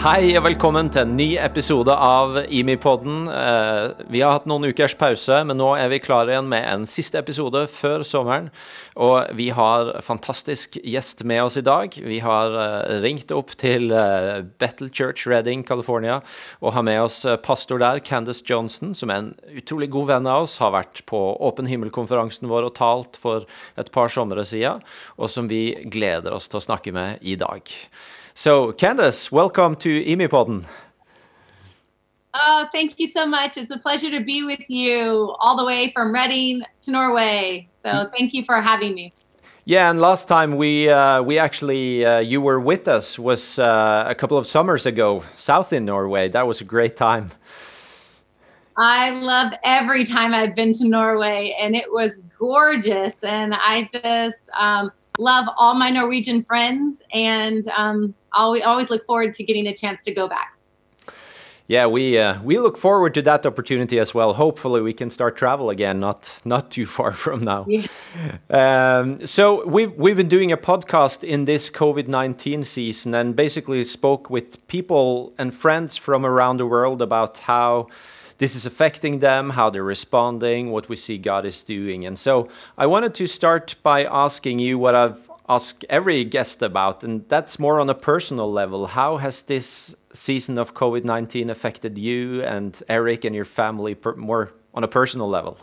Hei og velkommen til en ny episode av IMI-podden. Eh, vi har hatt noen ukers pause, men nå er vi klare igjen med en siste episode før sommeren. Og vi har fantastisk gjest med oss i dag. Vi har eh, ringt opp til Battle Church Reading, California, og har med oss pastor der, Candace Johnson, som er en utrolig god venn av oss. Har vært på Åpen himmel-konferansen vår og talt for et par somre siden, og som vi gleder oss til å snakke med i dag. So, Candace, welcome to Imipodden. Oh, thank you so much. It's a pleasure to be with you all the way from Redding to Norway. So, thank you for having me. Yeah, and last time we uh, we actually uh, you were with us was uh, a couple of summers ago, south in Norway. That was a great time. I love every time I've been to Norway, and it was gorgeous. And I just um, love all my Norwegian friends, and um, always, always look forward to getting a chance to go back. Yeah, we uh, we look forward to that opportunity as well. Hopefully, we can start travel again, not not too far from now. Yeah. Um, so we've we've been doing a podcast in this COVID nineteen season, and basically spoke with people and friends from around the world about how this is affecting them, how they're responding, what we see God is doing. And so I wanted to start by asking you what I've asked every guest about, and that's more on a personal level. How has this season of COVID 19 affected you and Eric and your family more on a personal level?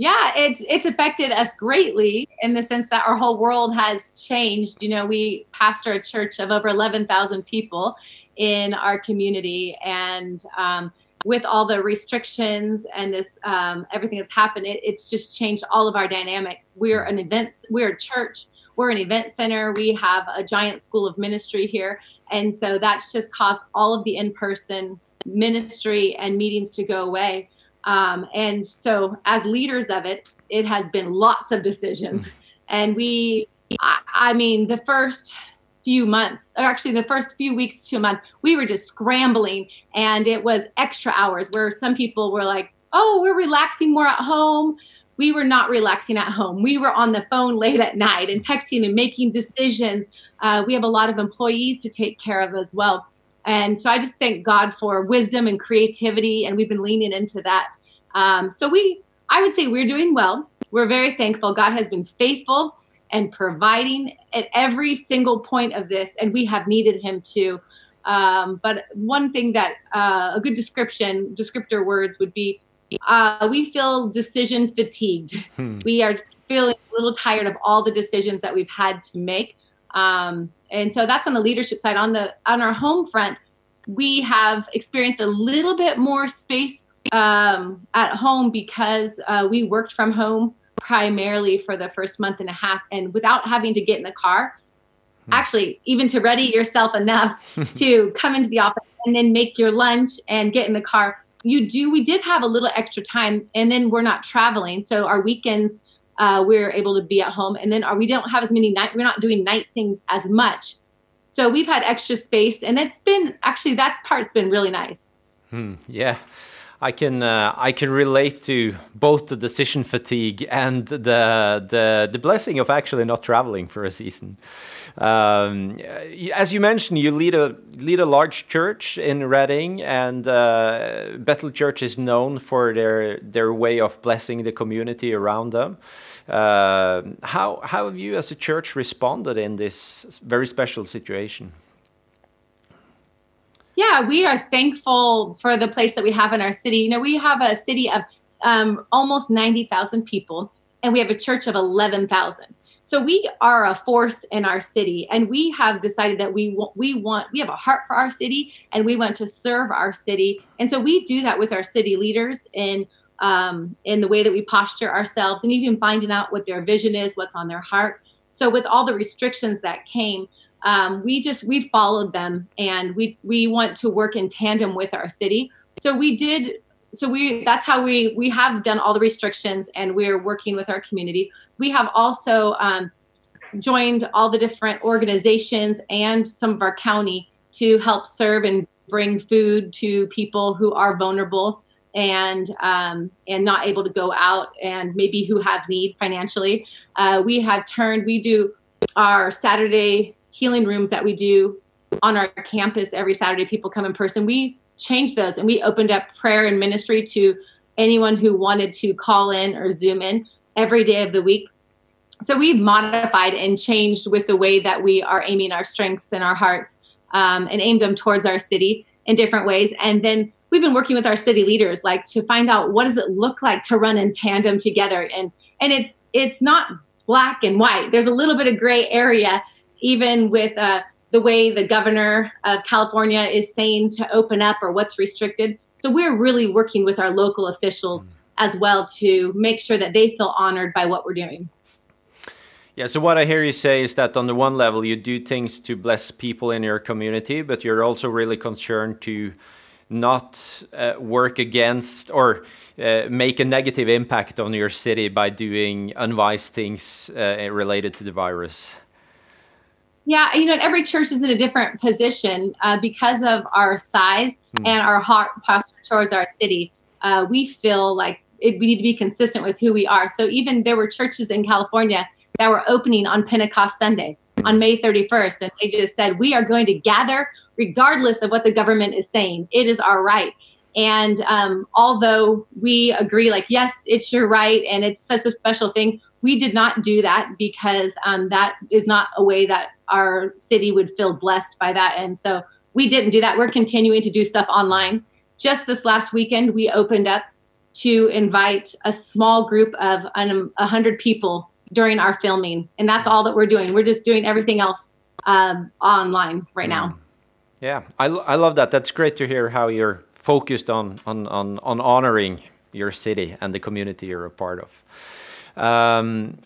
Yeah it's it's affected us greatly in the sense that our whole world has changed. You know we pastor a church of over 11,000 people in our community and um, with all the restrictions and this um, everything that's happened it, it's just changed all of our dynamics. We're an events we're a church we're an event center we have a giant school of ministry here. And so that's just caused all of the in-person ministry and meetings to go away um, and so, as leaders of it, it has been lots of decisions. Mm. And we, I, I, mean, the first few months, or actually the first few weeks to a month, we were just scrambling. And it was extra hours where some people were like, oh, we're relaxing more at home. We were not relaxing at home. We were on the phone late at night and texting and making decisions. Uh, we have a lot of employees to take care of as well. And so I just thank God for wisdom and creativity, and we've been leaning into that. Um, so we, I would say, we're doing well. We're very thankful. God has been faithful and providing at every single point of this, and we have needed Him to. Um, but one thing that uh, a good description, descriptor words would be, uh, we feel decision fatigued. Hmm. We are feeling a little tired of all the decisions that we've had to make. Um, and so that's on the leadership side. On the on our home front, we have experienced a little bit more space um, at home because uh, we worked from home primarily for the first month and a half, and without having to get in the car. Hmm. Actually, even to ready yourself enough to come into the office and then make your lunch and get in the car, you do. We did have a little extra time, and then we're not traveling, so our weekends uh, we're able to be at home. And then we don't have as many night we're not doing night things as much. So we've had extra space and it's been actually that part's been really nice. Hmm, yeah I can uh, I can relate to both the decision fatigue and the the the blessing of actually not traveling for a season. Um, as you mentioned, you lead a lead a large church in Redding, and uh, Bethel Church is known for their their way of blessing the community around them. Uh, how how have you as a church responded in this very special situation? Yeah, we are thankful for the place that we have in our city. You know, we have a city of um, almost 90,000 people, and we have a church of 11,000. So we are a force in our city, and we have decided that we want, we want we have a heart for our city, and we want to serve our city, and so we do that with our city leaders in um, in the way that we posture ourselves, and even finding out what their vision is, what's on their heart. So with all the restrictions that came, um, we just we followed them and we we want to work in tandem with our city so we did so we that's how we we have done all the restrictions and we're working with our community we have also um, joined all the different organizations and some of our county to help serve and bring food to people who are vulnerable and um, and not able to go out and maybe who have need financially. Uh, we have turned we do our Saturday healing rooms that we do on our campus every Saturday. People come in person. We changed those and we opened up prayer and ministry to anyone who wanted to call in or zoom in every day of the week. So we've modified and changed with the way that we are aiming our strengths and our hearts um, and aimed them towards our city in different ways. And then we've been working with our city leaders, like to find out what does it look like to run in tandem together. And and it's it's not black and white. There's a little bit of gray area, even with uh, the way the governor of California is saying to open up or what's restricted. So we're really working with our local officials as well to make sure that they feel honored by what we're doing. Yeah, so what I hear you say is that on the one level, you do things to bless people in your community, but you're also really concerned to not uh, work against or uh, make a negative impact on your city by doing unwise things uh, related to the virus. Yeah, you know, every church is in a different position uh, because of our size hmm. and our heart posture towards our city. Uh, we feel like it, we need to be consistent with who we are. So even there were churches in California that were opening on Pentecost Sunday on May 31st, and they just said, "We are going to gather regardless of what the government is saying. It is our right." And um, although we agree, like, yes, it's your right, and it's such a special thing, we did not do that because um, that is not a way that our city would feel blessed by that. And so we didn't do that. We're continuing to do stuff online. Just this last weekend, we opened up to invite a small group of um, 100 people during our filming. And that's all that we're doing. We're just doing everything else um, online right now. Mm. Yeah, I, I love that. That's great to hear how you're focused on, on, on, on honoring your city and the community you're a part of. Um,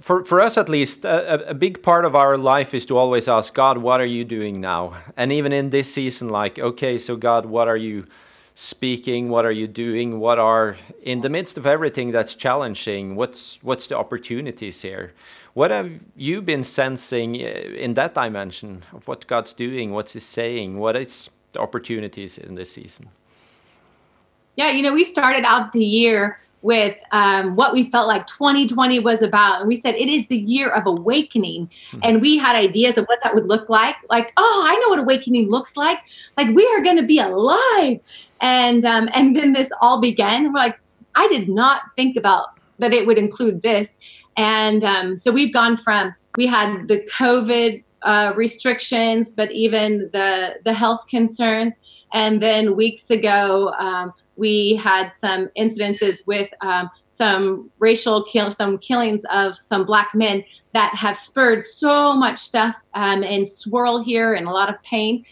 for, for us at least, a, a, big part of our life is to always ask God, what are you doing now? And even in this season, like, okay, so God, what are you speaking? What are you doing? What are in the midst of everything that's challenging? What's what's the opportunities here? What have you been sensing eh, in that dimension of what God's doing? What's He saying? What is the opportunities in this season? Yeah, you know, we started out the year with um, what we felt like 2020 was about. And we said it is the year of awakening. Mm-hmm. And we had ideas of what that would look like. Like, oh, I know what awakening looks like. Like we are going to be alive. And um, and then this all began. We're like, I did not think about that it would include this. And um, so we've gone from we had the COVID uh, restrictions, but even the the health concerns. And then weeks ago, um, we had some incidences with um, some racial kill, some killings of some black men that have spurred so much stuff um, and swirl here and a lot of pain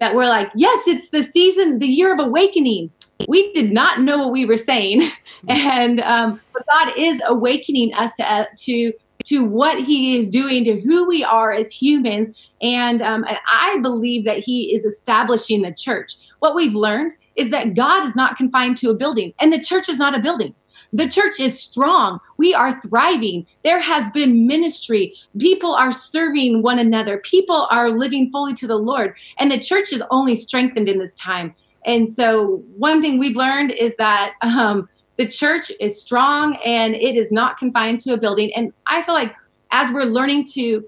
that we're like, yes, it's the season, the year of awakening. We did not know what we were saying, and um, but God is awakening us to uh, to to what He is doing, to who we are as humans, and, um, and I believe that He is establishing the church. What we've learned is that God is not confined to a building, and the church is not a building. The church is strong. We are thriving. There has been ministry. People are serving one another. People are living fully to the Lord. And the church is only strengthened in this time. And so, one thing we've learned is that um, the church is strong and it is not confined to a building. And I feel like as we're learning to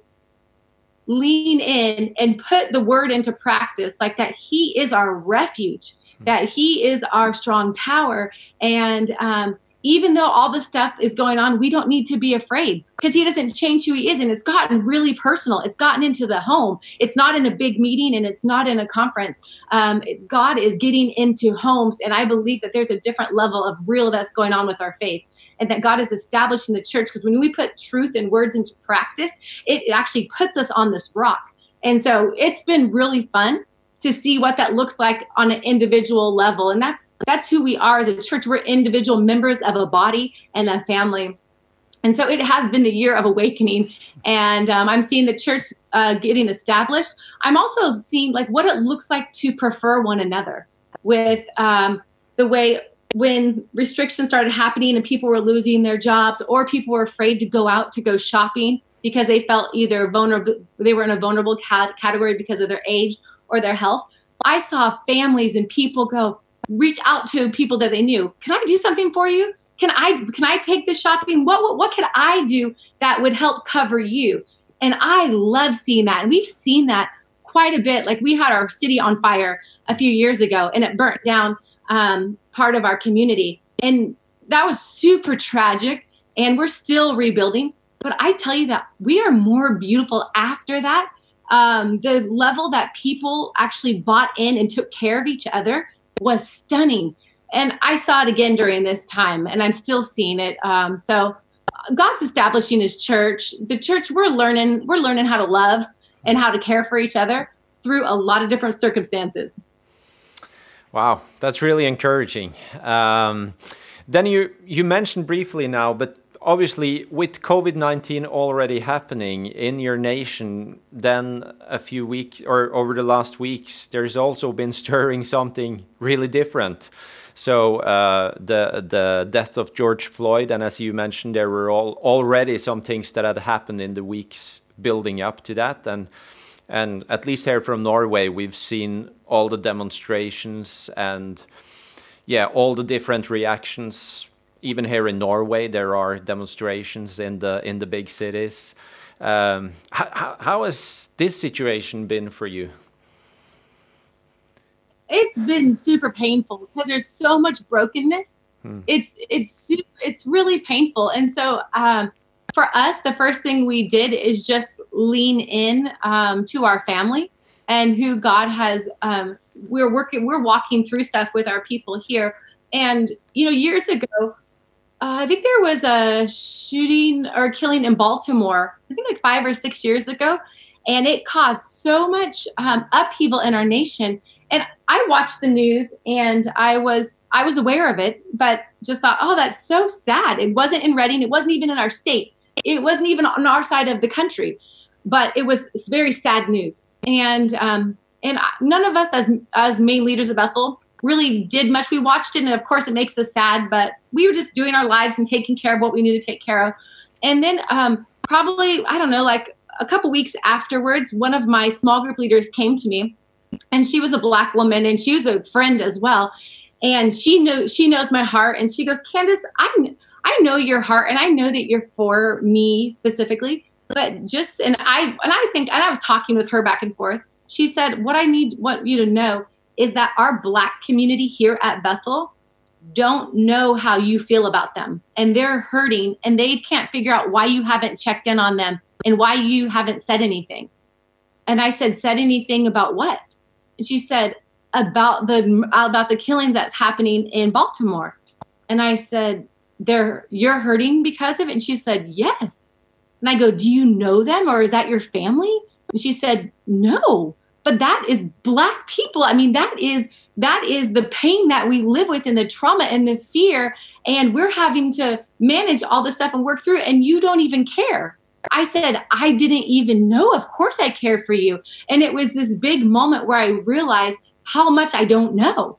lean in and put the word into practice, like that, He is our refuge that He is our strong tower. And um, even though all this stuff is going on, we don't need to be afraid because He doesn't change who He is. And it's gotten really personal. It's gotten into the home. It's not in a big meeting and it's not in a conference. Um, God is getting into homes. And I believe that there's a different level of real that's going on with our faith and that God is establishing the church. Because when we put truth and words into practice, it actually puts us on this rock. And so it's been really fun to see what that looks like on an individual level. And that's that's who we are as a church. We're individual members of a body and a family. And so it has been the year of awakening. And um, i'm seeing the church uh, getting established. I'm also seeing like what it looks like to prefer one another with um, the way when restrictions started happening and people were losing their jobs or people were afraid to go out to go shopping because they felt either vulnerable, they were in a vulnerable category because of their age or their health. I saw families and people go reach out to people that they knew. Can I do something for you? Can I can I take this shopping? What what, what could I do that would help cover you? And I love seeing that. And we've seen that quite a bit. Like we had our city on fire a few years ago and it burnt down um, part of our community. And that was super tragic. And we're still rebuilding. But I tell you that we are more beautiful after that. Um, the level that people actually bought in and took care of each other was stunning. And I saw it again during this time, and I'm still seeing it. Um, so God's establishing His church. The church we're learning we're learning how to love and how to care for each other through a lot of different circumstances. Wow, that's really encouraging. Um, then you you mentioned briefly now, but obviously with covid-19 already happening in your nation then a few weeks or over the last weeks there's also been stirring something really different. So uh, the the death of george floyd and as you mentioned there were all, already some things that had happened in the weeks building up to that. And and at least here from norway we've seen all the demonstrations and yeah all the different reactions even here in Norway, there are demonstrations in the in the big cities. Um, how, how has this situation been for you? It's been super painful because there's so much brokenness. Hmm. It's it's it's really painful, and so um, for us, the first thing we did is just lean in um, to our family and who God has. Um, we're working, we're walking through stuff with our people here, and you know, years ago, uh, I think there was a shooting or killing in Baltimore, I think like five or six years ago, and it caused so much um, upheaval in our nation. And I watched the news and I was I was aware of it, but just thought, oh, that's so sad. It wasn't in Redding. It wasn't even in our state. It wasn't even on our side of the country, but it was very sad news. And um, and none of us as as main leaders of Bethel really did much. We watched it, and of course, it makes us sad, but we were just doing our lives and taking care of what we needed to take care of. And then, um, probably, I don't know, like a couple weeks afterwards, one of my small group leaders came to me, and she was a black woman, and she was a friend as well. And she knew she knows my heart, and she goes, Candace, I I know your heart, and I know that you're for me specifically, but just and I and I think and I was talking with her back and forth. She said, "What I need, want you to know is that our black community here at Bethel don't know how you feel about them and they're hurting and they can't figure out why you haven't checked in on them and why you haven't said anything. And I said, said anything about what? And she said, about the about the killing that's happening in Baltimore. And I said, they're you're hurting because of it? And she said, Yes. And I go, Do you know them or is that your family? And she said, No but that is black people. I mean that is that is the pain that we live with and the trauma and the fear. And we're having to manage all this stuff and work through it. And you don't even care. I said i didn't even know. Of course i care for you. And it was this big moment where i realized how much i don't know.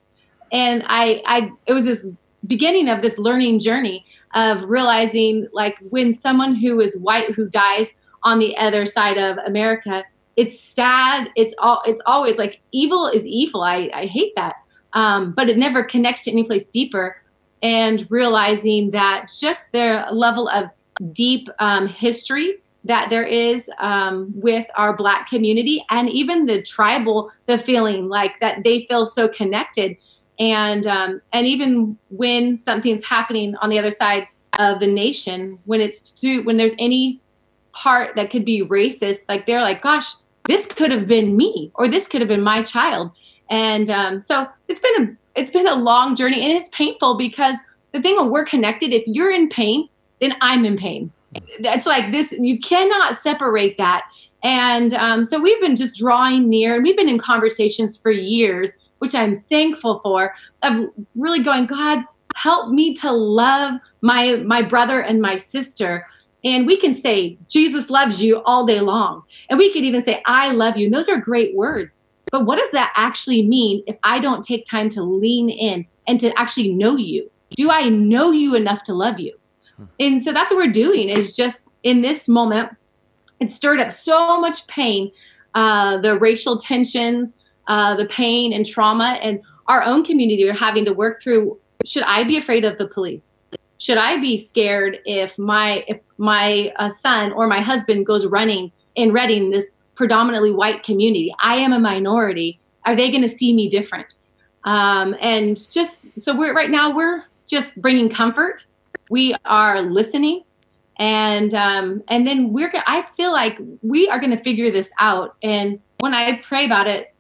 And i i it was this beginning of this learning journey of realizing like when someone who is white who dies on the other side of america it's sad. It's all it's always like evil is evil. I, I hate that. Um, but it never connects to any place deeper. And realizing that just their level of deep um, history that there is um, with our black community and even the tribal the feeling like that they feel so connected and um, and even when something's happening on the other side of the nation when it's to when there's any part that could be racist like they're like gosh this could have been me or this could have been my child. And um, so it's been a it's been a long journey and it's painful because the thing when we're connected if you're in pain then i'm in pain. That's like this you cannot separate that. And um, so we've been just drawing near and we've been in conversations for years which i'm thankful for of really going god help me to love my my brother and my sister and we can say, Jesus loves you all day long. And we could even say, I love you. And those are great words. But what does that actually mean if I don't take time to lean in and to actually know you? Do I know you enough to love you? Hmm. And so that's what we're doing is just in this moment, it stirred up so much pain, uh, the racial tensions, uh, the pain and trauma, and our own community are having to work through. Should I be afraid of the police? Should I be scared if my if my uh, son or my husband goes running in Redding, this predominantly white community? I am a minority. Are they going to see me different? Um, and just so we're right now we're just bringing comfort. We are listening and um, and then we're i feel like we are going to figure this out and when i pray about it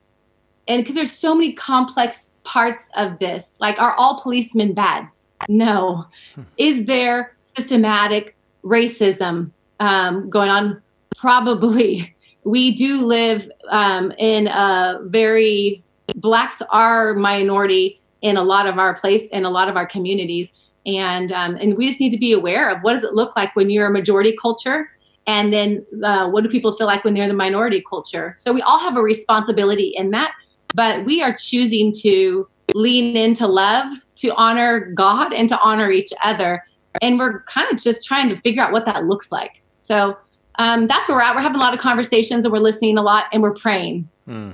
and because there's so many complex parts of this like are all policemen bad no. Hmm. is there systematic racism um, going on? Probably. We do live um, in a very blacks are minority in a lot of our place in a lot of our communities. And um, and we just need to be aware of what does it look like when you're a majority culture? And then uh, what do people feel like when they're the minority culture? So we all have a responsibility in that but we are choosing to lean into love to honor god and to honor each other and we're kind of just trying to figure out what that looks like so um, that's where we're at we're having a lot of conversations and we're listening a lot and we're praying mm.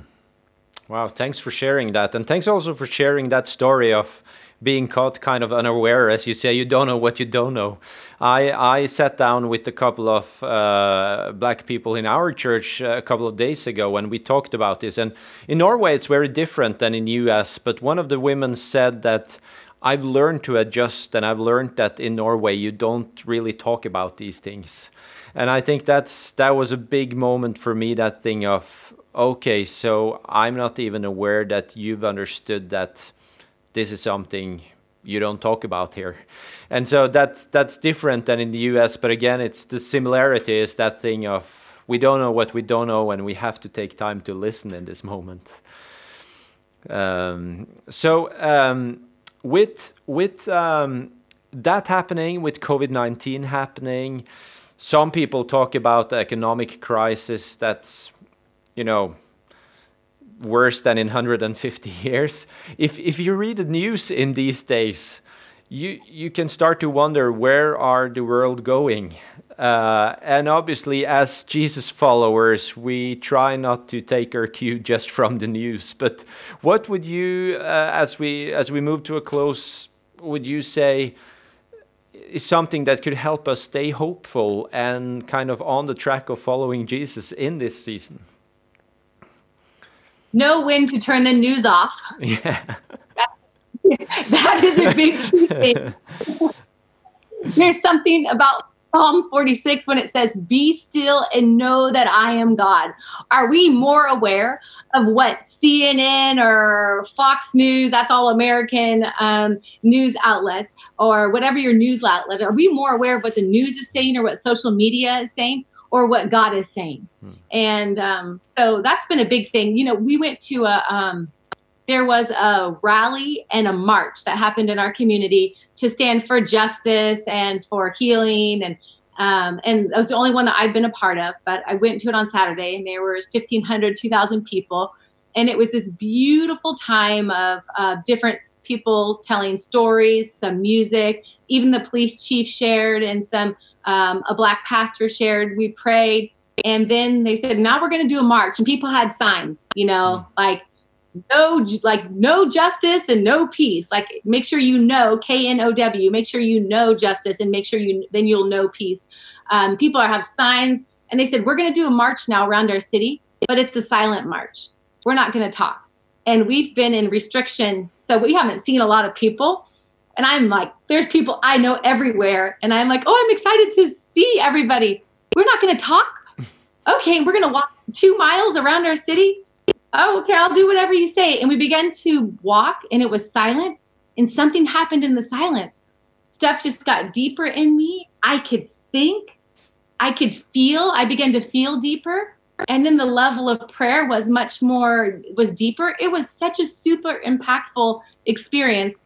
wow thanks for sharing that and thanks also for sharing that story of being caught kind of unaware, as you say, you don't know what you don't know. I, I sat down with a couple of uh, black people in our church a couple of days ago when we talked about this. And in Norway, it's very different than in US. But one of the women said that I've learned to adjust, and I've learned that in Norway you don't really talk about these things. And I think that's that was a big moment for me. That thing of okay, so I'm not even aware that you've understood that this is something you don't talk about here. And so that that's different than in the US, but again, it's the similarity is that thing of we don't know what we don't know and we have to take time to listen in this moment. Um, so um, with with um, that happening, with COVID nineteen happening, some people talk about the economic crisis that's you know worse than in 150 years. If, if you read the news in these days, you, you can start to wonder where are the world going? Uh, and obviously, as Jesus followers, we try not to take our cue just from the news. But what would you, uh, as we as we move to a close, would you say is something that could help us stay hopeful and kind of on the track of following Jesus in this season? know when to turn the news off. Yeah. that, that is a big key thing. There's something about Psalms 46 when it says, Be still and know that I am God. Are we more aware of what CNN or Fox News, that's all American um, news outlets, or whatever your news outlet, are we more aware of what the news is saying or what social media is saying? or what God is saying. Hmm. And um, so that's been a big thing. You know, we went to a, um, there was a rally and a march that happened in our community to stand for justice and for healing and um, and it was the only one that I've been a part of, but I went to it on Saturday and there was 1,500, 2,000 people. And it was this beautiful time of uh, different people telling stories, some music, even the police chief shared and some um, a black pastor shared. We prayed, and then they said, "Now we're going to do a march." And people had signs, you know, mm. like no, like no justice and no peace. Like make sure you know K N O W. Make sure you know justice, and make sure you then you'll know peace. Um, people are, have signs, and they said, "We're going to do a march now around our city, but it's a silent march. We're not going to talk." And we've been in restriction, so we haven't seen a lot of people and I'm like, there's people I know everywhere. And I'm like, oh, I'm excited to see everybody. We're not going to talk. Okay, we're going to walk two miles around our city. Oh, okay, I'll do whatever you say. And we began to walk, and it was silent. And something happened in the silence. Stuff just got deeper in me. I could think, I could feel. I began to feel deeper. And then the level of prayer was much more, was deeper. It was such a super impactful experience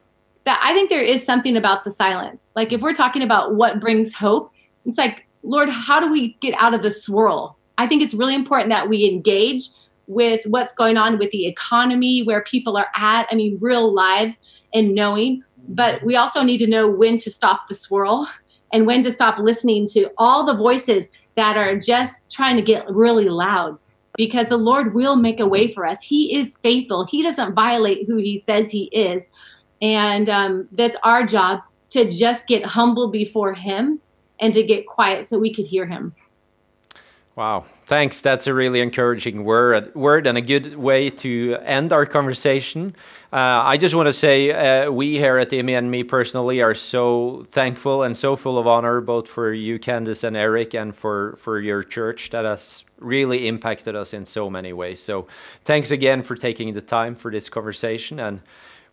that I think there is something about the silence. Like if we're talking about what brings hope, it's like, Lord, how do we get out of the swirl? I think it's really important that we engage with what's going on with the economy, where people are at. I mean, real lives and knowing. But we also need to know when to stop the swirl and when to stop listening to all the voices that are just trying to get really loud because the Lord will make a way for us. He is faithful, He doesn't violate who He says He is. And um, that's our job to just get humble before Him and to get quiet so we could hear Him. Wow, thanks. That's a really encouraging word, word and a good way to end our conversation. Uh, I just want to say uh, we here at IMI and me personally are so thankful and so full of honor, both for you, Candace and Eric, and for, for your church that has really impacted us in so many ways. So thanks again for taking the time for this conversation. And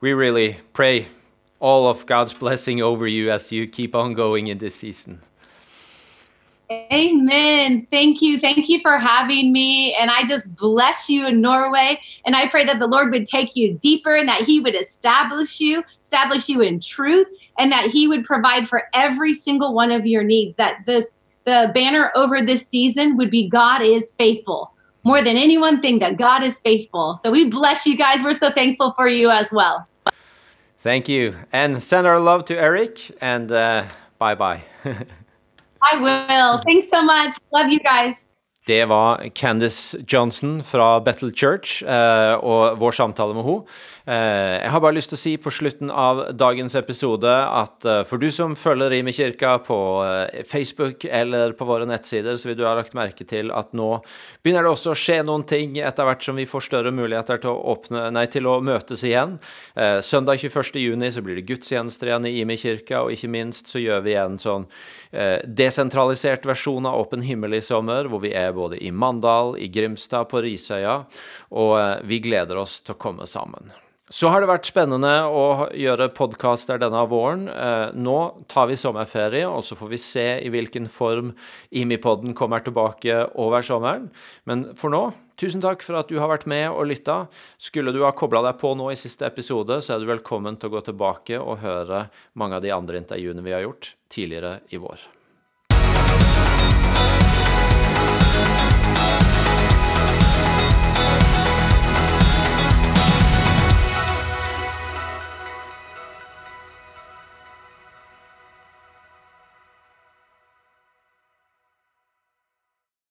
we really pray all of God's blessing over you as you keep on going in this season. Amen. Thank you. Thank you for having me. And I just bless you in Norway. And I pray that the Lord would take you deeper and that He would establish you, establish you in truth, and that He would provide for every single one of your needs. That this the banner over this season would be God is faithful. More than any one thing, that God is faithful. So we bless you guys. We're so thankful for you as well. Thank you. And send our love to Eric and uh, bye bye. I will. Thanks so much. Love you guys. Det var Candice Johnson fra Battle Church eh, og vår samtale med henne. Eh, jeg har bare lyst til å si på slutten av dagens episode at eh, for du som følger Rime kirka på Facebook eller på våre nettsider, så vil du ha lagt merke til at nå begynner det også å skje noen ting etter hvert som vi får større muligheter til å, åpne, nei, til å møtes igjen. søndag 21.6 så blir det gudstjenester igjen i Ime kirka, og ikke minst så gjør vi en sånn desentralisert versjon av Åpen himmel i sommer, hvor vi er både i Mandal, i Grimstad, på Risøya, og eh, vi gleder oss til å komme sammen. Så har det vært spennende å gjøre podkaster denne våren. Eh, nå tar vi sommerferie, og så får vi se i hvilken form Imipodden kommer tilbake over sommeren. Men for nå, tusen takk for at du har vært med og lytta. Skulle du ha kobla deg på nå i siste episode, så er du velkommen til å gå tilbake og høre mange av de andre intervjuene vi har gjort tidligere i vår.